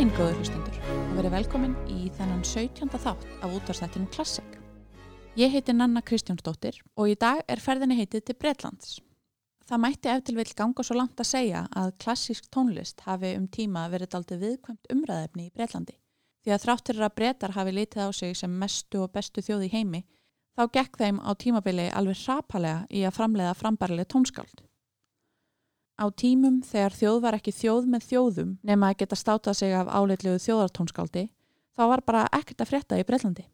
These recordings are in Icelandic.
daginn, góður hlustundur, og verið velkomin í þennan 17. þátt af útvarstættinum Klassik. Ég heiti Nanna Kristjánsdóttir og í dag er ferðinni heitið til Breitlands. Það mætti eftir vil ganga svo langt að segja að klassísk tónlist hafi um tíma verið aldrei viðkvæmt umræðefni í Breitlandi. Því að þráttur að breytar hafi litið á sig sem mestu og bestu þjóð í heimi, þá gekk þeim á tímabili alveg hrapalega í að framleiða frambarileg tónskáld. Á tímum þegar þjóð var ekki þjóð með þjóðum nema að geta státað sig af áleitlegu þjóðartónskáldi þá var bara ekkert að frétta í Breitlandi.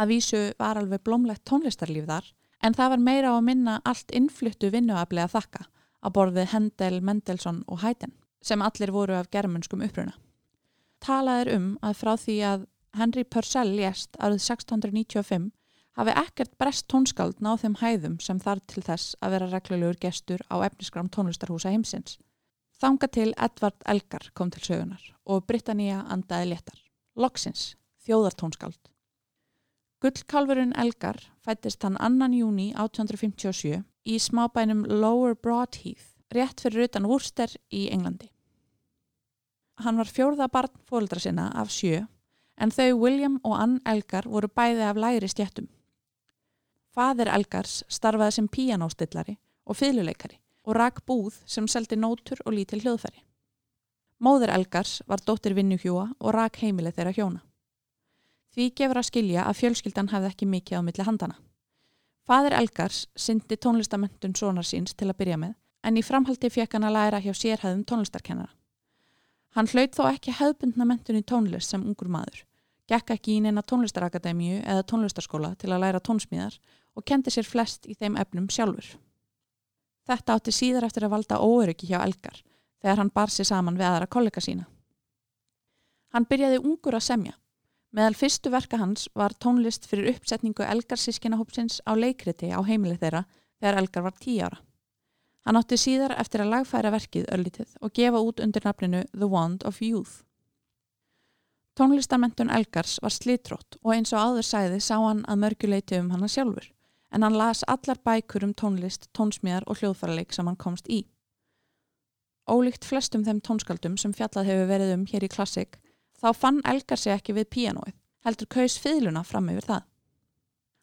Að vísu var alveg blómlegt tónlistarlíf þar en það var meira á að minna allt innfluttu vinnuaflega þakka að borðið Hendel, Mendelssohn og Haydn sem allir voru af germanskum uppruna. Talað er um að frá því að Henry Purcell lést árið 1695 hafi ekkert brest tónskáld náð þeim hæðum sem þarf til þess að vera reglulegur gestur á efnisgram tónlistarhúsa heimsins. Þanga til Edvard Elgar kom til sögunar og Britannia andaði léttar. Loksins, þjóðartónskáld. Gullkálfurinn Elgar fættist hann annan júni 1857 í smábænum Lower Broadheath, rétt fyrir utan Worcester í Englandi. Hann var fjórða barn fóldra sinna af sjö en þau William og Ann Elgar voru bæði af læri stjættum. Fadir Elgars starfaði sem píanóstillari og fylguleikari og rak búð sem seldi nótur og lítil hljóðfæri. Móður Elgars var dóttir vinnuhjúa og rak heimilið þeirra hjóna. Því gefur að skilja að fjölskyldan hafði ekki mikið á milli handana. Fadir Elgars syndi tónlistamöndun sonar síns til að byrja með en í framhaldi fekk hann að læra hjá sérhæðum tónlistarkennara. Hann hlaut þó ekki hefðbundna mentun í tónlist sem ungur maður, gekk ekki í neina tónlistarakademíu eða tónlistarskóla til að læra tónsmíðar og kendi sér flest í þeim efnum sjálfur. Þetta átti síðar eftir að valda óöryggi hjá Elgar þegar hann bar sér saman við aðra kollega sína. Hann byrjaði ungur að semja. Meðal fyrstu verka hans var tónlist fyrir uppsetningu Elgarsískinahópsins á leikriti á heimilið þeirra þegar Elgar var tí ára. Hann átti síðar eftir að lagfæra verkið öllitið og gefa út undir nafninu The Wand of Youth. Tónlistarmentun Elgars var slítrótt og eins og áður sæði sá hann að mörguleiti um hana sjálfur en hann las allar bækur um tónlist, tónsmíðar og hljóðfæraleik sem hann komst í. Ólíkt flestum þeim tónskaldum sem fjallað hefur verið um hér í klassik, þá fann Elgar sig ekki við píanóið, heldur kaus fiðluna fram yfir það.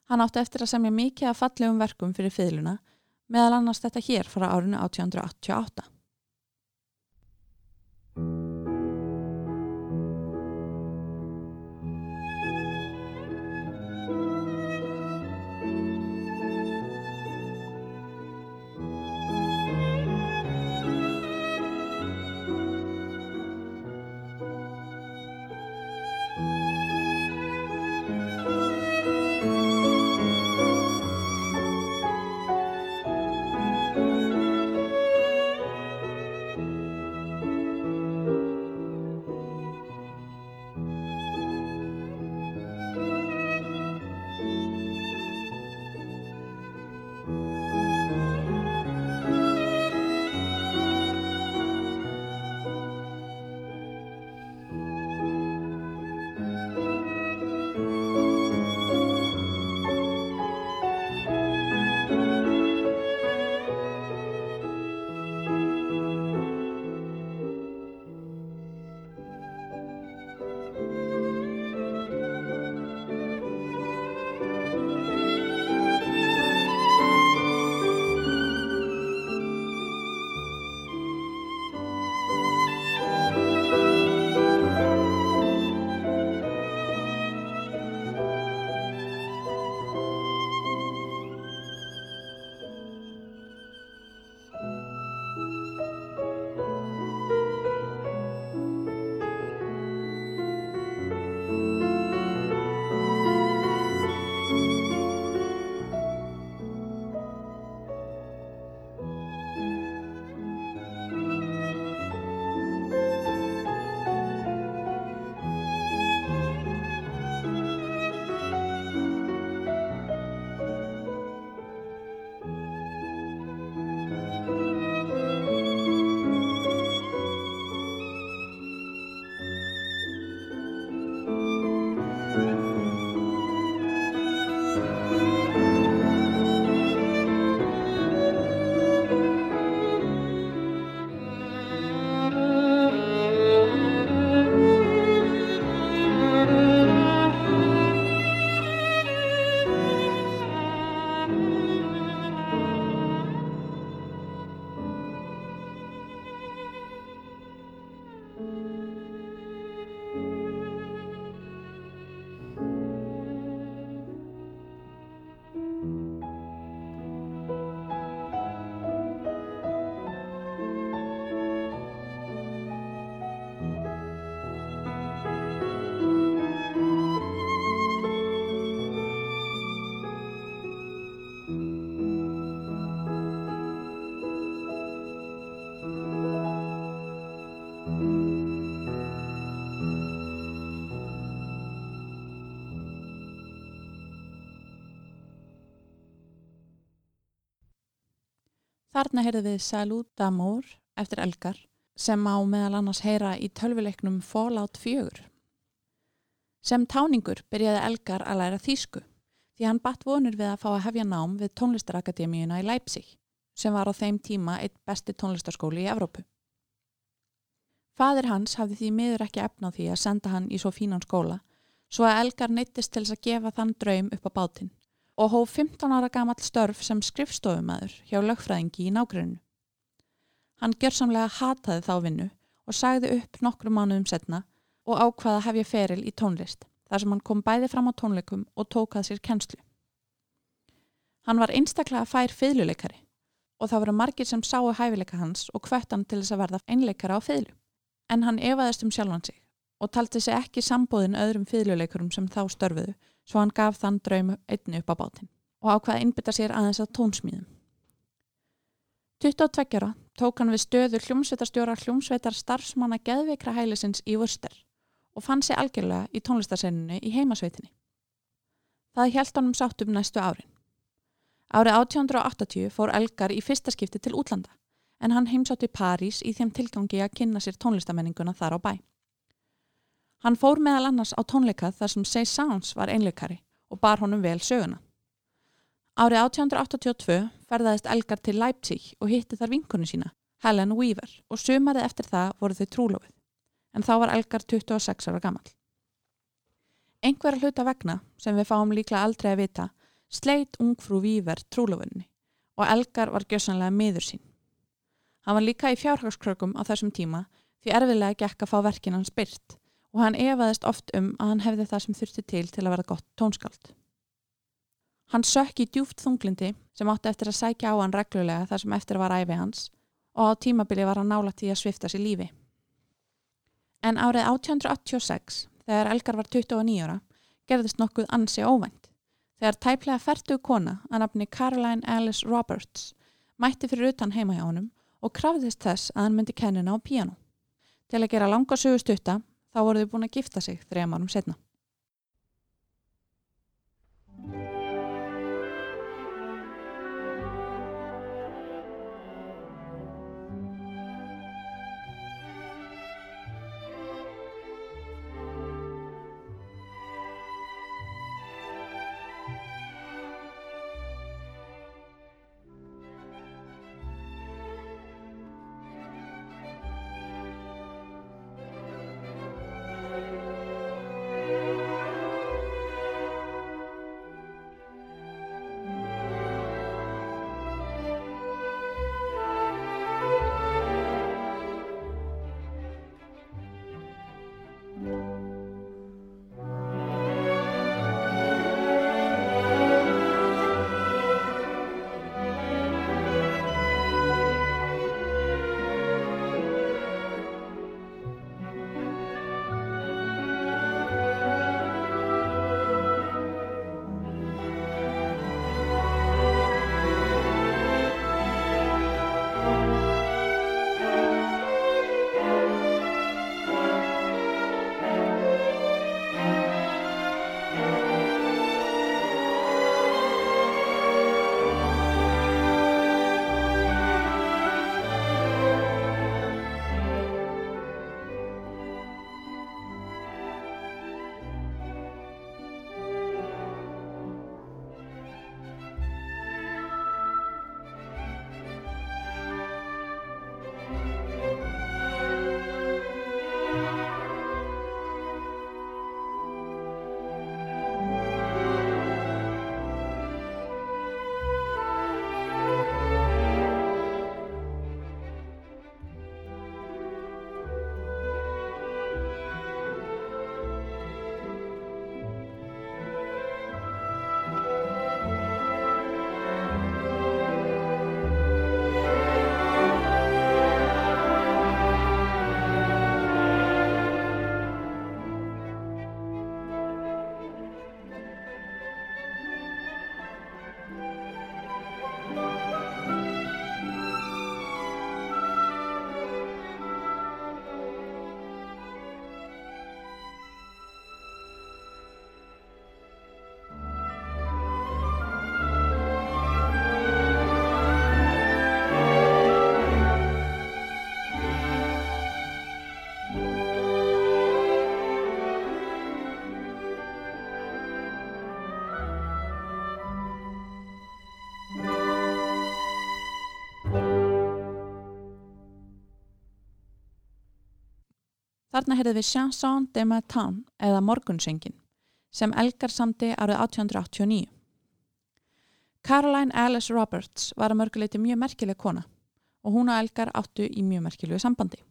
Hann átti eftir að semja mikið af fallegum verkum fyrir fiðluna, meðal annars þetta hér frá árinu 1888. Þarna heyrðu við Salud d'Amour eftir Elgar sem á meðal annars heyra í tölvuleiknum Fallout 4. Sem táningur byrjaði Elgar að læra þýsku því hann batt vonur við að fá að hefja nám við tónlistarakademíuna í Leipzig sem var á þeim tíma eitt besti tónlistarskóli í Evrópu. Fadir hans hafði því miður ekki efna á því að senda hann í svo fínan skóla svo að Elgar neittist til þess að gefa þann draum upp á bátinn og hóf 15 ára gamall störf sem skrifstofumæður hjá lögfræðingi í nágrunnu. Hann gjörsamlega hataði þá vinnu og sagði upp nokkru mánuðum setna og ákvaða hefja feril í tónlist þar sem hann kom bæði fram á tónleikum og tókað sér kennslu. Hann var einstaklega fær fiðluleikari og það voru margir sem sáu hæfileika hans og hvert hann til þess að verða einleikara á fiðlu. En hann evaðist um sjálfan sig og talti sig ekki sambóðin öðrum fiðluleikurum sem þá störfuðu svo hann gaf þann draum einni upp á bátinn og ákvaði innbytta sér aðeins að tónsmíðum. 22 ára tók hann við stöðu hljómsveitarstjóra hljómsveitar starfsmanna geðveikra hælisins í Vörster og fann sig algjörlega í tónlistarsenninu í heimasveitinni. Það held sátt um næstu árin. Árið 1880 fór Elgar í fyrsta skipti til útlanda en hann heimsátti París í þeim tilgangi að kynna sér tónlistamenninguna þar á bæ. Hann fór meðal annars á tónleikað þar sem Say Sounds var einleikari og bar honum vel söguna. Árið 1882 ferðaðist Elgar til Leipzig og hitti þar vinkunni sína, Helen Weaver, og sumarið eftir það voru þau trúlofið, en þá var Elgar 26 ára gammal. Engverja hluta vegna, sem við fáum líklega aldrei að vita, sleit ungfrú Weaver trúlofunni og Elgar var gjössanlega miður sín. Hann var líka í fjárhagskrökum á þessum tíma því erfiðlega gekk að fá verkin hans byrt og hann efaðist oft um að hann hefði það sem þurfti til til að vera gott tónskald. Hann sökk í djúft þunglindi sem átti eftir að sækja á hann reglulega þar sem eftir var æfi hans og á tímabili var hann nála til að svifta sér lífi. En árið 1886, þegar Elgar var 29 ára, gerðist nokkuð ansi óvænt. Þegar tæplega færtuð kona að nafni Caroline Alice Roberts mætti fyrir utan heima hjá honum og krafðist þess að hann myndi kennina á píano. Til að gera langa sögustutta þá voru þau búin að gifta sig þrejum árum setna. Þarna heyrði við Chanson de Matin eða Morgunsengin sem Elgar samti árið 1889. Caroline Alice Roberts var að mörguleiti mjög merkileg kona og hún og Elgar áttu í mjög merkilegu sambandi.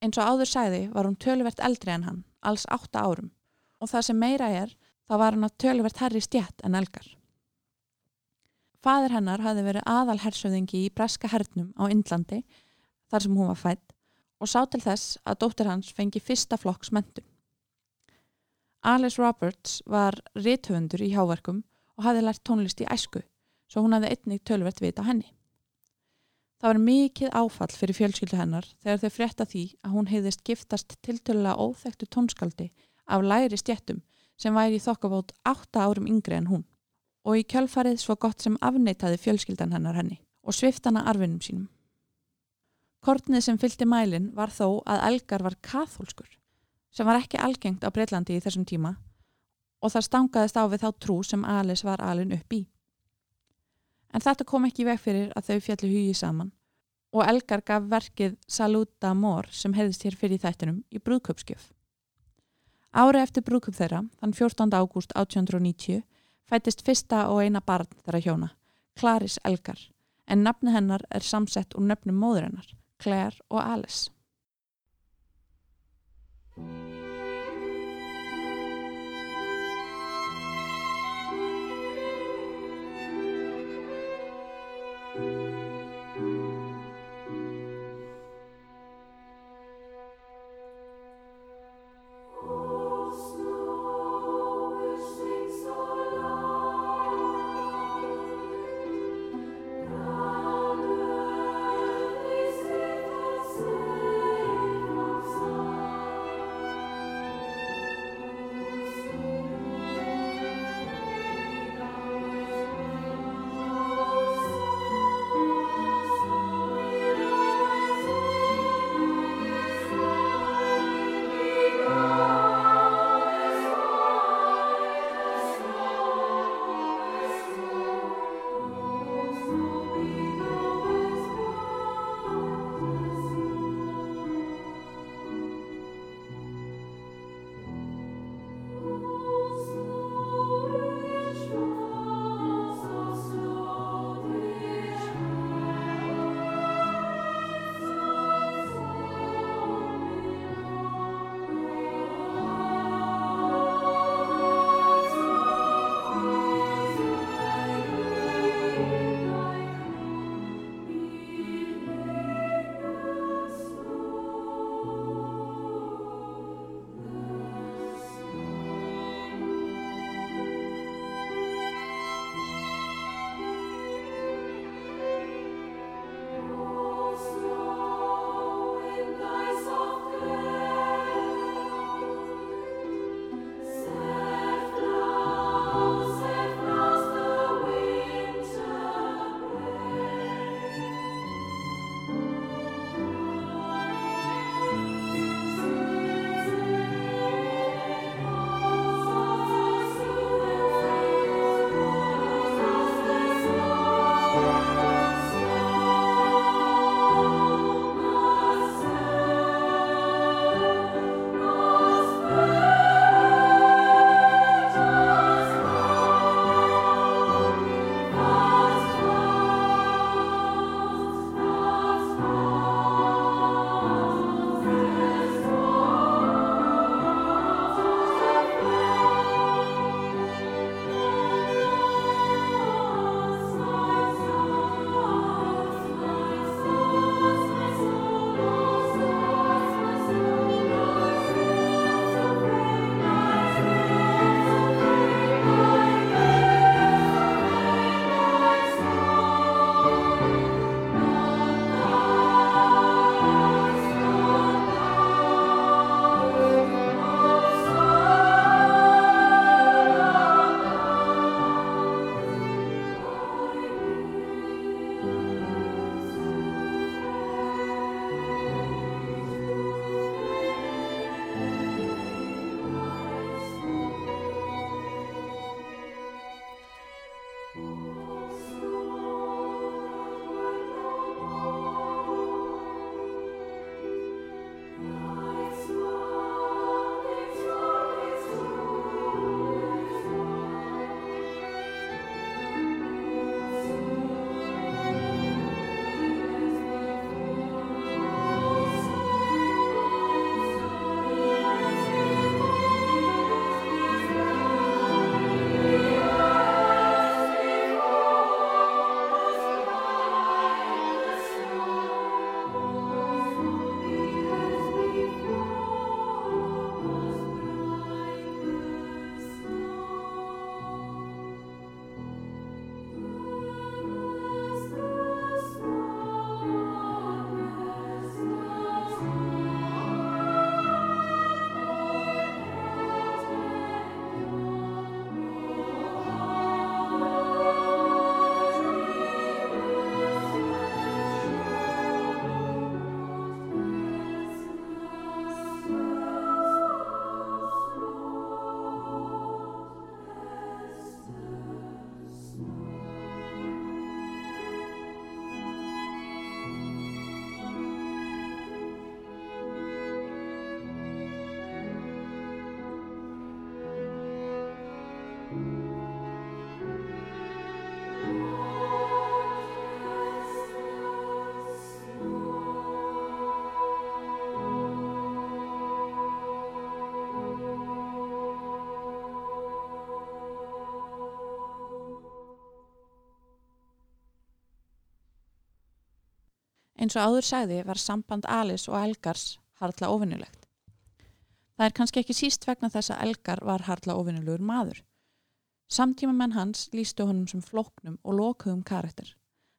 Eins og áður sæði var hún töluvert eldri en hann, alls 8 árum og það sem meira er, þá var hann að töluvert herri stjætt en Elgar. Fadir hennar hafði verið aðal hersöðingi í Braska hernum á Indlandi þar sem hún var fætt og sá til þess að dóttir hans fengi fyrsta flokks mentun. Alice Roberts var rithöfundur í háverkum og hafði lært tónlist í æsku svo hún hafði einnig tölvert vita henni. Það var mikið áfall fyrir fjölskyldu hennar þegar þau frétta því að hún heiðist giftast tiltölulega óþektu tónskaldi af læri stjettum sem væri í þokkabót 8 árum yngri en hún og í kjölfarið svo gott sem afneitaði fjölskyldan hennar henni og sviftana arfinum sínum. Kortnið sem fylgti mælin var þó að Elgar var kathólskur sem var ekki algengt á Breitlandi í þessum tíma og það stangaðist á við þá trú sem Alice var alin upp í. En þetta kom ekki veg fyrir að þau fjalli hugi saman og Elgar gaf verkið Saluta Amor sem hefðist hér fyrir þættinum í brúðköpskjöf. Ári eftir brúðköp þeirra, þann 14. ágúst 1890, fætist fyrsta og eina barn þeirra hjóna, Clarice Elgar, en nafni hennar er samsett úr nöfnum móður hennar, Claire og Alice. Eins og áður sagði var samband Alice og Elgars harla ofinnulegt. Það er kannski ekki síst vegna þess að Elgar var harla ofinnulegur maður. Samtíma menn hans lístu honum sem flóknum og lokuðum karakter.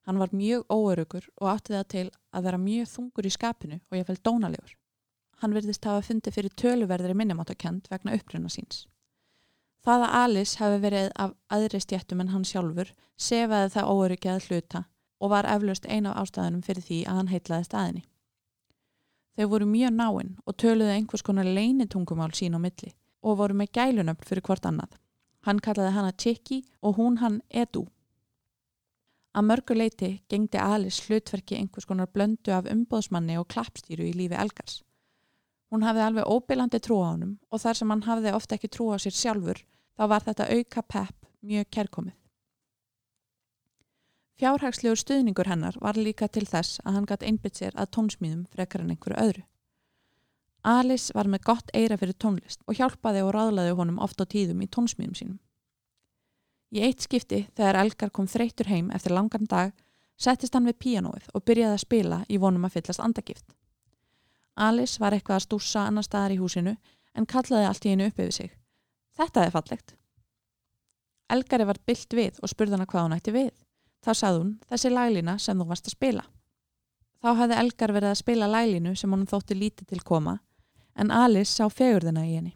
Hann var mjög óörugur og átti það til að vera mjög þungur í skapinu og ég fæl dónalegur. Hann verðist hafa fundið fyrir töluverðri minnumáttakent vegna uppruna síns. Það að Alice hafi verið af aðri stjættum en hann sjálfur sefaði það óörugið að hluta og var eflaust eina af ástæðunum fyrir því að hann heitlaði staðinni. Þau voru mjög náinn og töluði einhvers konar leinitungumál sín á milli og voru með gælunöfn fyrir hvort annað. Hann kallaði hana Tiki og hún hann Edu. Að mörgu leiti gengdi Alice hlutverki einhvers konar blöndu af umbóðsmanni og klappstýru í lífi Elgars. Hún hafði alveg óbylandi trú á honum og þar sem hann hafði ofta ekki trú á sér sjálfur þá var þetta auka pepp mjög kærkomið. Fjárhagslegur stuðningur hennar var líka til þess að hann gætt einbytt sér að tónsmýðum frekar en einhverju öðru. Alice var með gott eira fyrir tónlist og hjálpaði og ráðlaði honum oft á tíðum í tónsmýðum sínum. Í eitt skipti þegar Elgar kom þreytur heim eftir langan dag settist hann við píanóið og byrjaði að spila í vonum að fyllast andagift. Alice var eitthvað að stúsa annar staðar í húsinu en kallaði allt í einu upp yfir sig. Þetta er fallegt. Elgari var byllt við og spurði hana hvað hún ætti við. Þá sagði hún þessi laglína sem þú varst að spila. Þá hafði Elgar verið að spila laglínu sem hún þótti lítið til koma en Alice sá fegurðina í henni.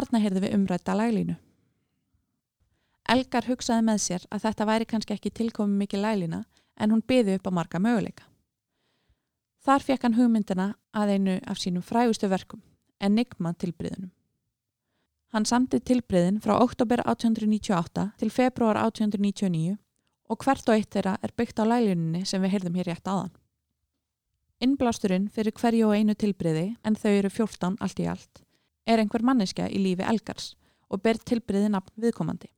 Þarna heyrði við umrætta laglínu. Elgar hugsaði með sér að þetta væri kannski ekki tilkomið mikið laglína en hún byði upp á marga möguleika. Þar fekk hann hugmyndina að einu af sínum frægustu verkum, Enigma tilbriðunum. Hann samtið tilbriðin frá oktober 1898 til februar 1899 og hvert og eitt þeirra er byggt á laglínunni sem við heyrðum hér rétt aðan. Innblásturinn fyrir hverju og einu tilbriði en þau eru 14 allt í allt er einhver manneska í lífi Elgars og ber tilbriði nafn viðkomandi.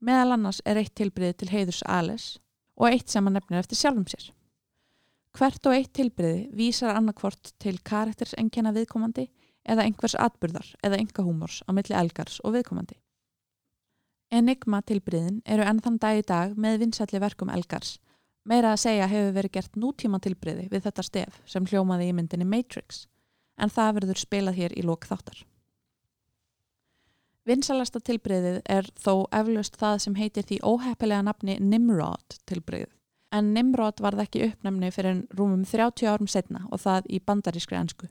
Meðal annars er eitt tilbriði til heiðurs Alice og eitt sem hann nefnir eftir sjálfum sér. Hvert og eitt tilbriði vísar annarkvort til karakters engjana viðkomandi eða einhvers atbyrðar eða enga húmors á milli Elgars og viðkomandi. Enigma tilbriðin eru enn þann dag í dag með vinsalli verkum Elgars meira að segja hefur verið gert nútíma tilbriði við þetta stef sem hljómaði í myndinni Matrix en það verður spilað hér í lók þáttar. Vinsalasta tilbreyðið er þó eflaust það sem heitir því óheppilega nafni Nimrod tilbreyðið. En Nimrod varð ekki uppnæmni fyrir rúmum 30 árum setna og það í bandarískri ansku.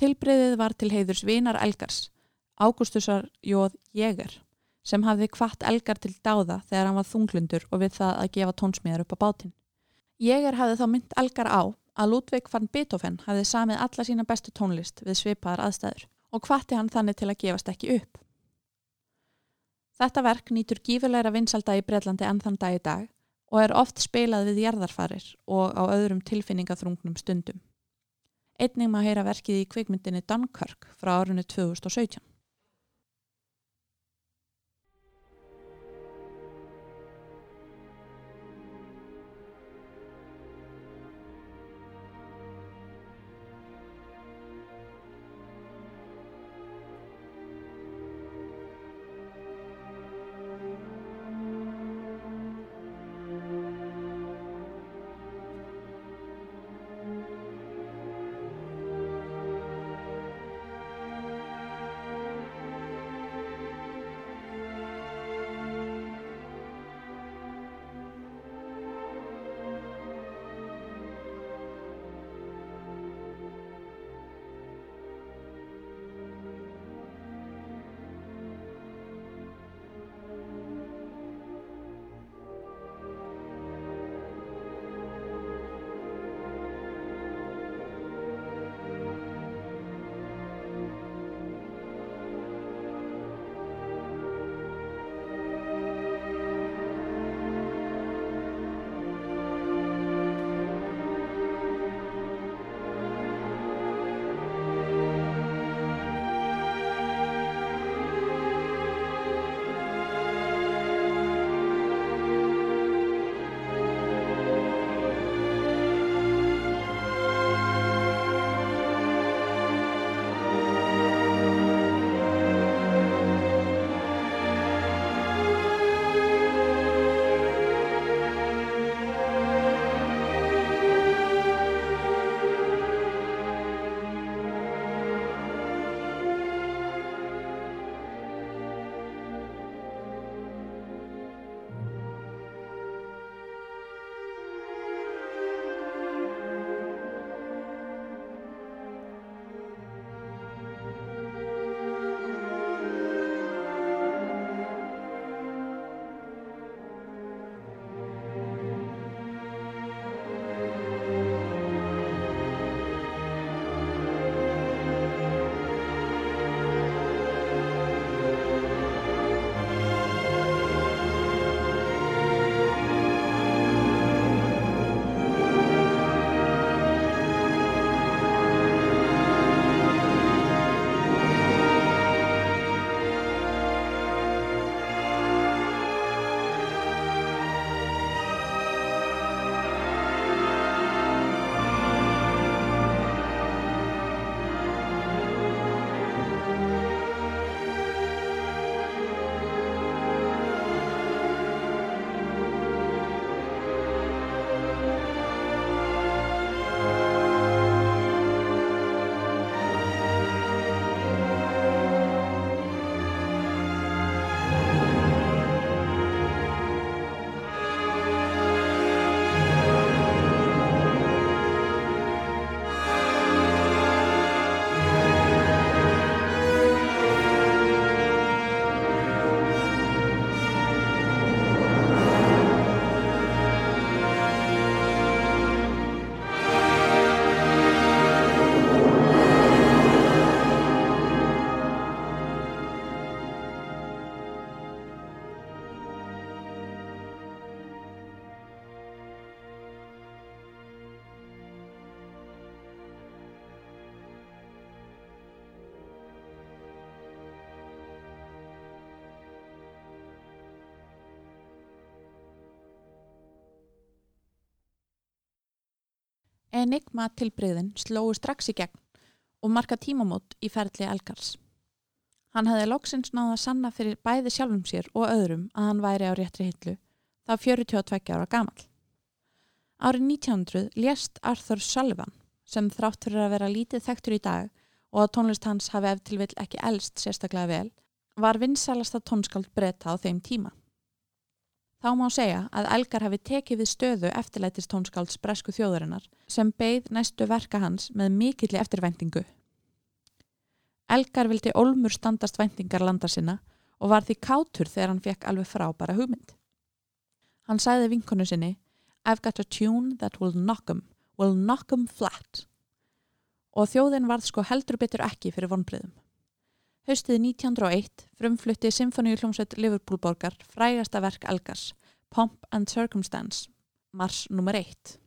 Tilbreyðið var til heiðurs vinar Elgars, Ágústusar Jóð Jæger, sem hafði kvart Elgar til dáða þegar hann var þunglundur og við það að gefa tónsmíðar upp á bátinn. Jæger hafði þá mynd Elgar á að Ludvig van Beethoven hafði samið alla sína bestu tónlist við svipaðar aðstæður og hvati hann þannig til að gefast ekki upp. Þetta verk nýtur gífurleira vinsalda í Breitlandi enn þann dag í dag og er oft spilað við jarðarfarir og á öðrum tilfinningaþrungnum stundum. Einning maður heyra verkið í kvikmyndinni Dunkirk frá árunni 2017. enigma tilbreyðin slói strax í gegn og marka tímamót í ferli Elgars. Hann hefði loksins náða sanna fyrir bæði sjálfum sér og öðrum að hann væri á réttri hillu, þá 42 ára gamal. Árið 1900 lést Arthur Sullivan sem þrátt fyrir að vera lítið þekktur í dag og að tónlist hans hafi eftir vil ekki elst sérstaklega vel, var vinsalasta tónskáld breyta á þeim tíma. Þá má segja að Elgar hafi tekið við stöðu eftirlætist tónskálds bresku þjóðurinnar sem beigð næstu verka hans með mikilli eftirvæntingu. Elgar vildi Olmur standast væntingar landa sinna og var því kátur þegar hann fekk alveg frábæra hugmynd. Hann sæði vinkonu sinni I've got a tune that will knock 'em, will knock 'em flat og þjóðin varð sko heldur betur ekki fyrir vonbreiðum. Haustið 1901 frumflutti Symfóníu hljómsveit Liverpoolborgar frægasta verk Elgars, Pomp and Circumstance, mars nr. 1.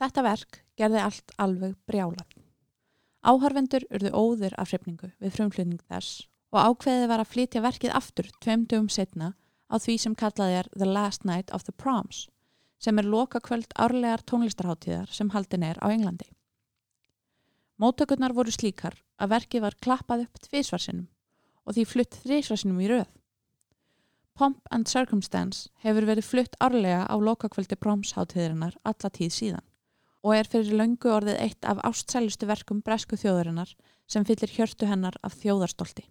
Þetta verk gerði allt alveg brjálað. Áharfendur urðu óður af hrifningu við frumflutning þess og ákveðið var að flytja verkið aftur tveimtugum setna á því sem kallað er The Last Night of the Proms sem er lokakvöld árlegar tónlistarháttíðar sem haldin er á Englandi. Móttökurnar voru slíkar að verkið var klappað upp tvísvarsinum og því flutt þrísvarsinum í röð. Pomp and Circumstance hefur verið flutt árlega á lokakvöldi Proms-háttíðarinnar alla tíð síðan og er fyrir löngu orðið eitt af ástsælustu verkum bresku þjóðurinnar sem fyllir hjörtu hennar af þjóðarstolti.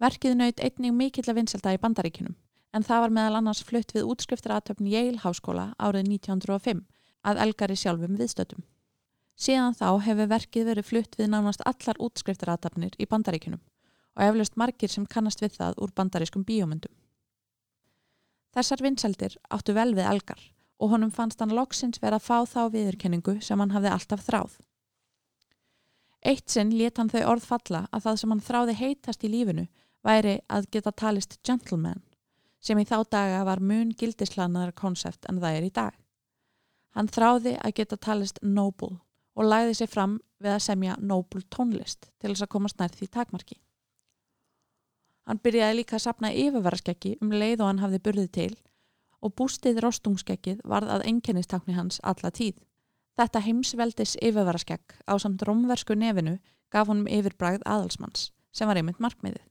Verkið naut einnig mikill að vinselda í bandaríkinum en það var meðal annars flutt við útskriftratöfn Yale Háskóla árið 1905 að elgari sjálfum viðstötum. Síðan þá hefur verkið verið flutt við nánast allar útskriftratöfnir í bandaríkinum og eflaust margir sem kannast við það úr bandarískum bíómyndum. Þessar vinseldir áttu vel við elgar og honum fannst hann loksins vera að fá þá viðurkenningu sem hann hafði alltaf þráð. Eitt sinn let hann þau orð falla að það sem hann þráði heitast í lífinu væri að geta talist gentleman sem í þá daga var mun gildislanaðar konsept en það er í dag. Hann þráði að geta talist noble og læði sig fram við að semja noble tónlist til þess að komast nær því takmarki. Hann byrjaði líka að sapna yfirvaraskeggi um leið og hann hafði burðið til og bústið rostungskeggið varð að enkennistakni hans alla tíð. Þetta heimsveldis yfirvaraskegg á samt romversku nefinu gaf honum yfirbragð aðalsmanns sem var einmitt markmiðið.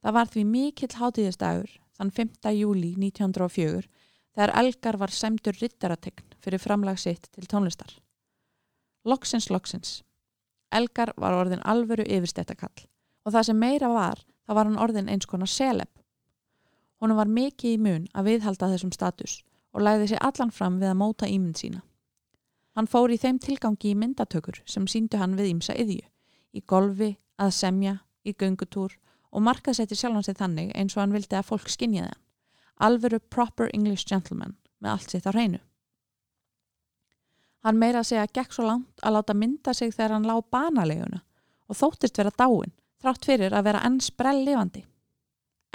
Það var því mikill hátíðistagur þann 5. júli 1904 þegar Elgar var semdur rittarategn fyrir framlag sitt til tónlistar. Loksins, loksins. Elgar var orðin alvöru yfirstættakall og það sem meira var, þá var hann orðin eins konar seleb Honum var mikið í mun að viðhalda þessum status og læði sér allan fram við að móta ímynd sína. Hann fór í þeim tilgangi í myndatökur sem síndu hann við ímsa yðju, í golfi, að semja, í göngutúr og markaðsetti sjálfan sig þannig eins og hann vildi að fólk skinniði hann. Alveru proper English gentleman með allt sitt á hreinu. Hann meira að segja gekk svo langt að láta mynda sig þegar hann lág banaleguna og þóttist vera dáin, þrátt fyrir að vera enn sprell lifandi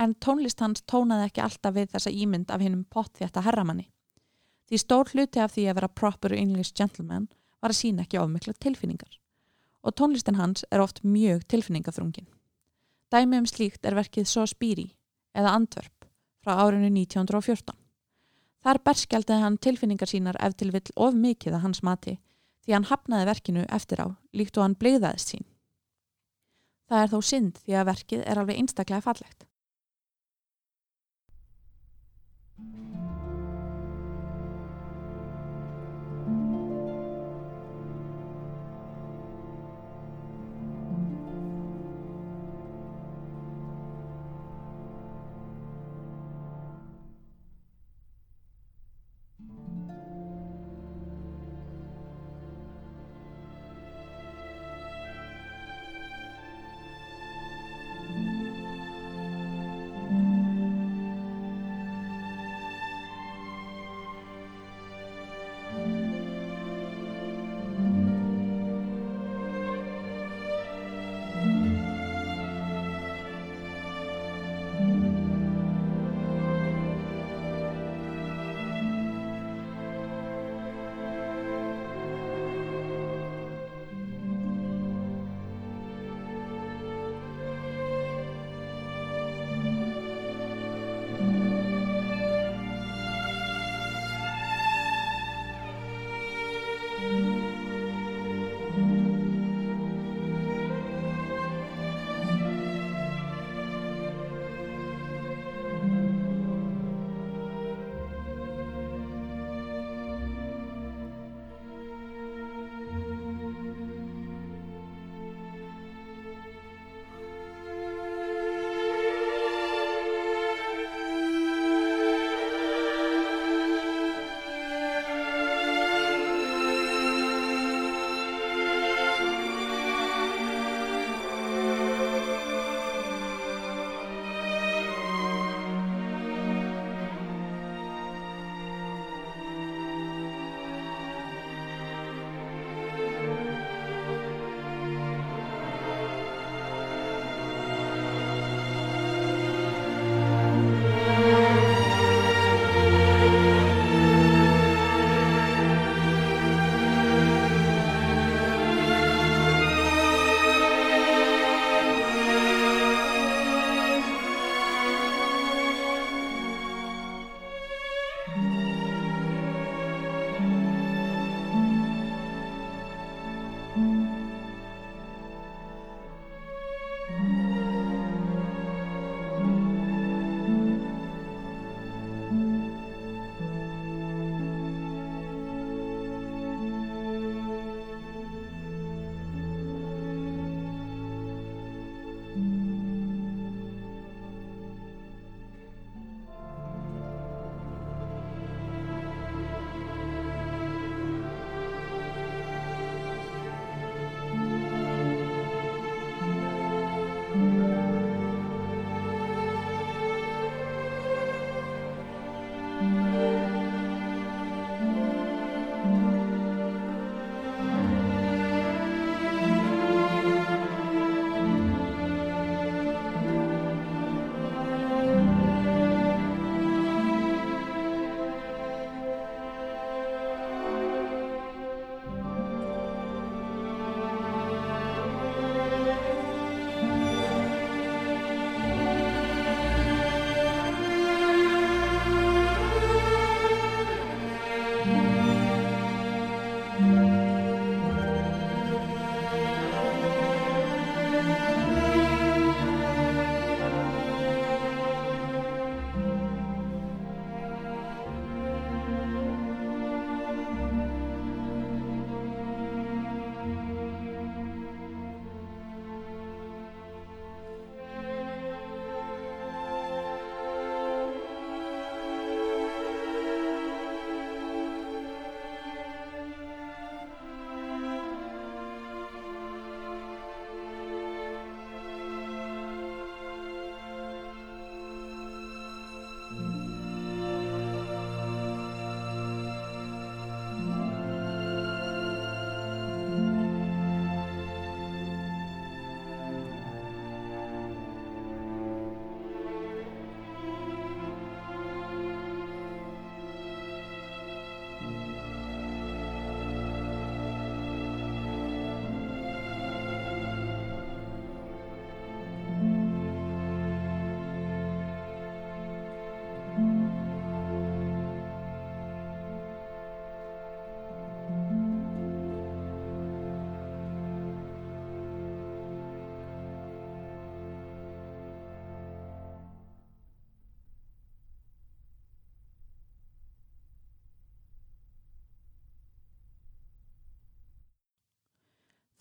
en tónlist hans tónaði ekki alltaf við þessa ímynd af hinnum pottþjætta herramanni. Því stór hluti af því að vera proper English gentleman var að sína ekki ofmikla tilfinningar. Og tónlistin hans er oft mjög tilfinningaþrungin. Dæmi um slíkt er verkið So Spiri eða Antwerp frá árinu 1914. Þar berskjaldi hann tilfinningar sínar ef til vill of mikið að hans mati því hann hafnaði verkinu eftir á líkt og hann bleiðaðist sín. Það er þó synd því að verkið er alveg einstaklega fallegt.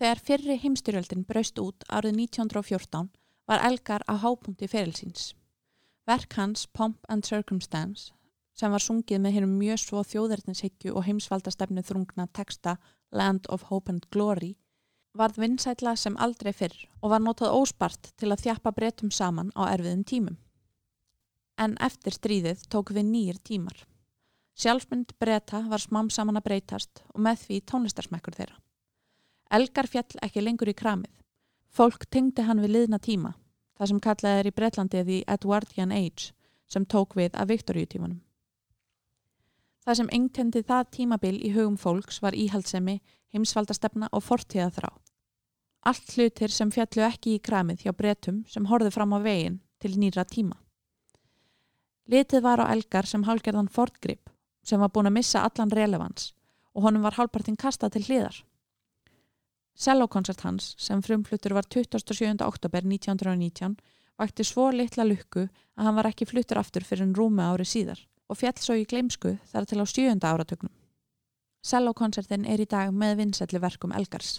Þegar fyrri heimstyrjöldin braust út árið 1914 var Elgar á hápunkti ferilsins. Verk hans Pomp and Circumstance sem var sungið með hennum mjög svo þjóðverðninshyggju og heimsvaldastefnu þrungna texta Land of Hope and Glory varð vinsætla sem aldrei fyrr og var notað óspart til að þjappa breytum saman á erfiðum tímum. En eftir stríðið tók við nýjir tímar. Sjálfsmynd breyta var smám saman að breytast og með því tónlistarsmekkur þeirra. Elgar fjall ekki lengur í kramið. Fólk tengdi hann við liðna tíma, það sem kallað er í Breitlandi því Edwardian Age, sem tók við af Viktoríutímanum. Það sem engtendi það tímabil í hugum fólks var íhaldsemi, heimsvaldastefna og fortíðaþrá. Allt hlutir sem fjallu ekki í kramið hjá bretum sem horfið fram á veginn til nýra tíma. Litið var á elgar sem hálgerðan fortgrip sem var búin að missa allan relevans og honum var hálpartinn kastað til hliðar. Sellókoncert hans sem frumfluttur var 27. oktober 1919 vakti svo litla lukku að hann var ekki fluttur aftur fyrir en rúmi ári síðar og fjall svo í gleimsku þar til á sjönda áratögnum. Sellókonsertin er í dag með vinselli verkum Elgars.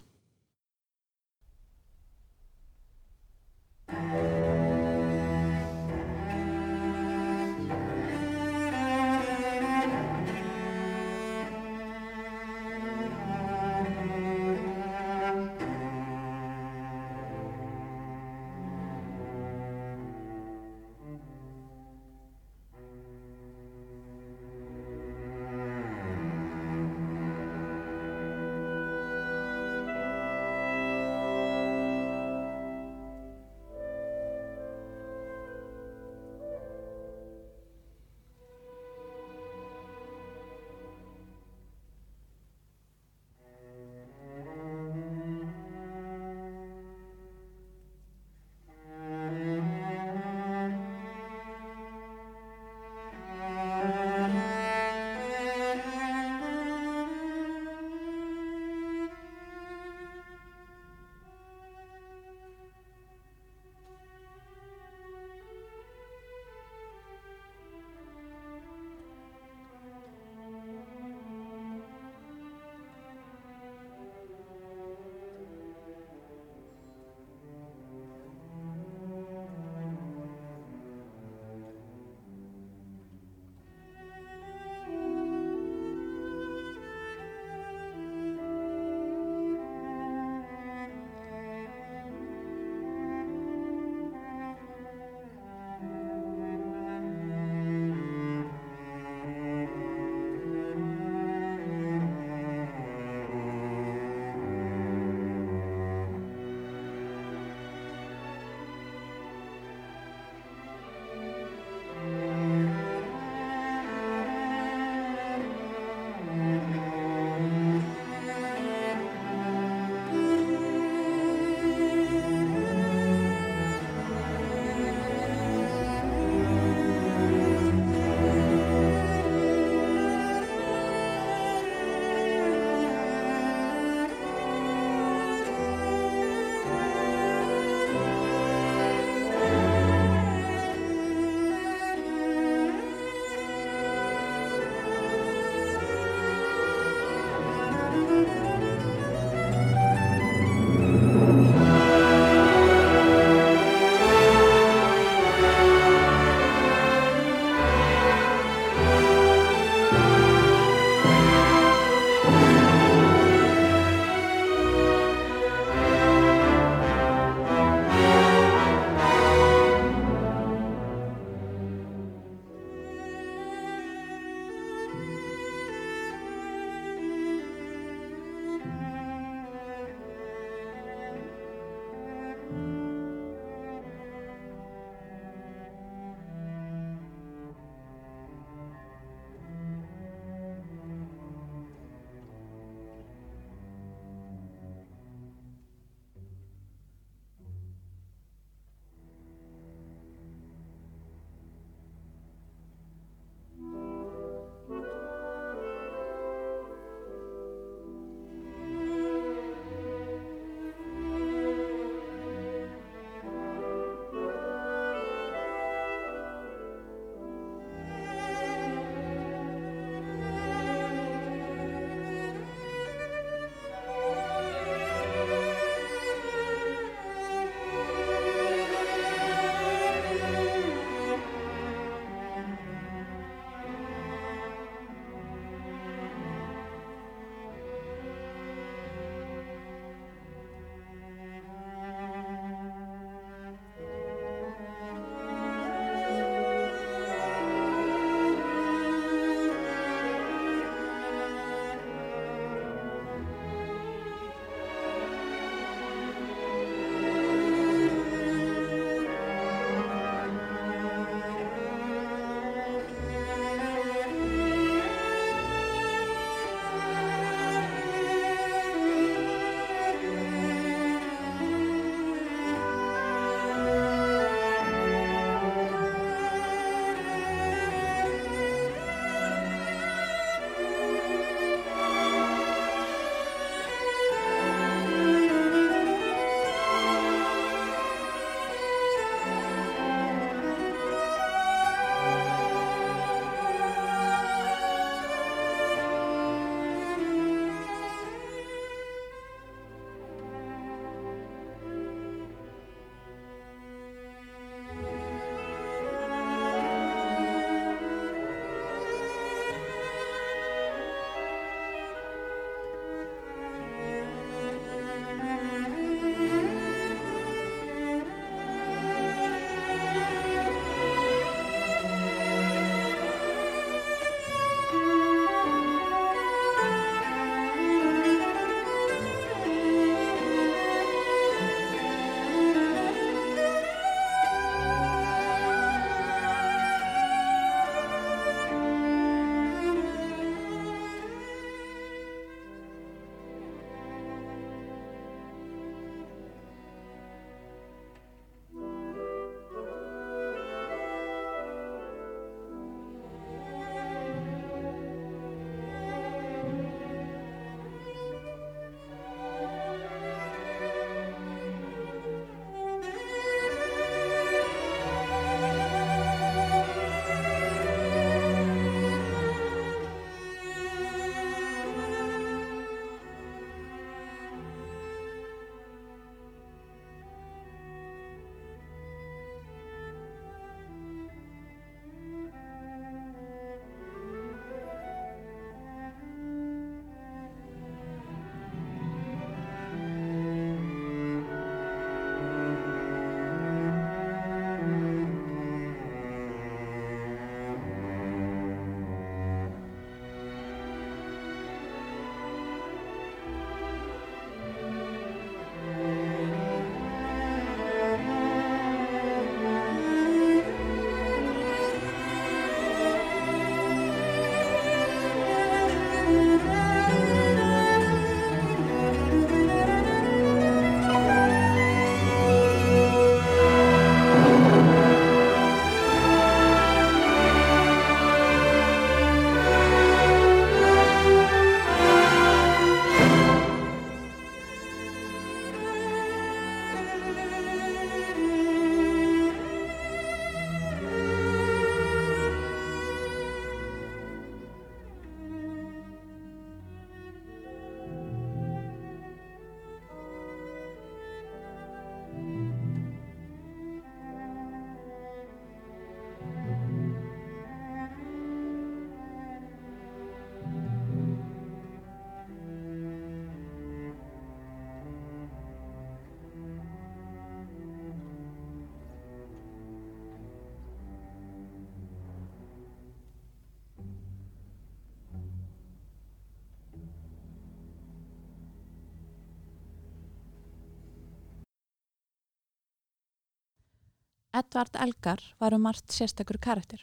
Edvard Elgar var um margt sérstakur karakter.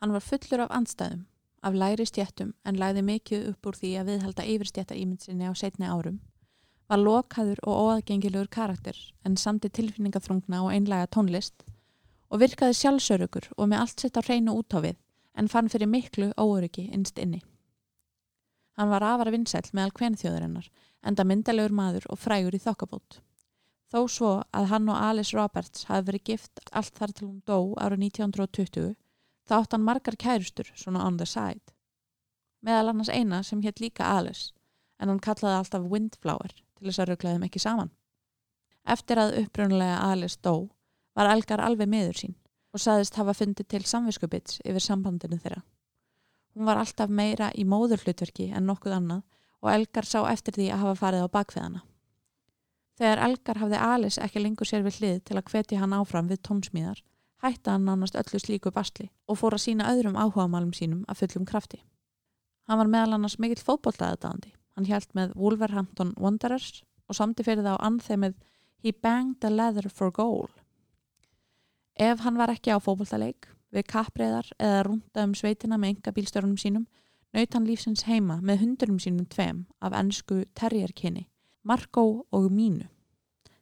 Hann var fullur af andstæðum, af læri stjættum en læði mikið upp úr því að viðhalda yfirstjætta ímyndsinni á setni árum, var lokhaður og óaðgengilegur karakter en samti tilfinningaþrungna og einlega tónlist og virkaði sjálfsörugur og með allt sett á hreinu út á við en fann fyrir miklu óöryggi innst inni. Hann var afara vinsæl meðal kvenþjóðurinnar enda myndalegur maður og frægur í þokkabót. Þó svo að hann og Alice Roberts hafi verið gift allt þar til hún dó árið 1920 þá átt hann margar kærustur svona on the side. Meðal annars eina sem hétt líka Alice en hann kallaði alltaf Windflower til þess að rugglaðum ekki saman. Eftir að upprjónulega Alice dó var Elgar alveg miður sín og saðist hafa fundið til samviskubits yfir sambandinu þeirra. Hún var alltaf meira í móðurhlutverki en nokkuð annað og Elgar sá eftir því að hafa farið á bakveðana. Þegar Elgar hafði Alice ekki lengur sér við hlið til að hvetja hann áfram við tónsmíðar, hætta hann nánast öllu slíku bastli og fór að sína öðrum áhugamálum sínum að fullum krafti. Hann var meðal annars mikill fótbolltaðadandi. Hann hjælt með Wolverhampton Wanderers og samti fyrir það á anþemið He banged the leather for goal. Ef hann var ekki á fótbolltaleik, við kappreiðar eða rúnda um sveitina með enga bílstörunum sínum, naut hann lífsins heima með hundurum sínum tveim af ennsku terrierkinni Marko og Mínu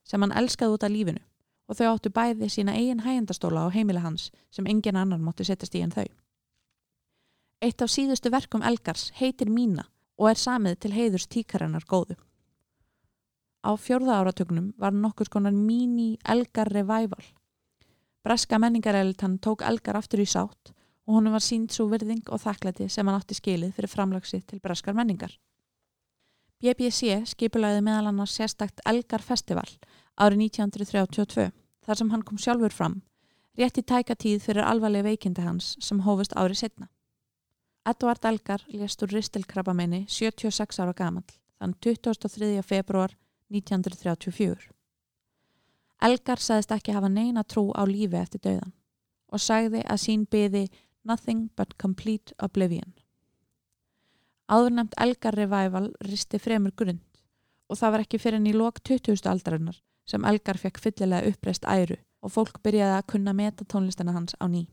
sem hann elskaði út af lífinu og þau áttu bæði sína eigin hægjandastóla á heimili hans sem engin annan mótti setjast í en þau. Eitt af síðustu verkum Elgars heitir Mína og er samið til heiðurs tíkarinnar góðu. Á fjörða áratögnum var nokkur skonar Míni Elgar Revival. Breska menningareltan tók Elgar aftur í sátt og honum var sínt svo virðing og þakklæti sem hann átti skilið fyrir framlagsi til breskar menningar. BBC skipulaði meðal annars sérstakt Elgar Festival árið 1932 þar sem hann kom sjálfur fram, rétt í tæka tíð fyrir alvarlega veikindi hans sem hófust árið setna. Edvard Elgar lést úr ristilkrabamenni 76 ára gamal þann 23. februar 1934. Elgar sagðist ekki hafa neina trú á lífi eftir döðan og sagði að sín byði Nothing but complete oblivion. Áðurnemt Elgar Revival risti fremur grund og það var ekki fyrir enn í lok 20. aldarinnar sem Elgar fekk fyllilega uppreist æru og fólk byrjaði að kunna meta tónlistana hans á ný.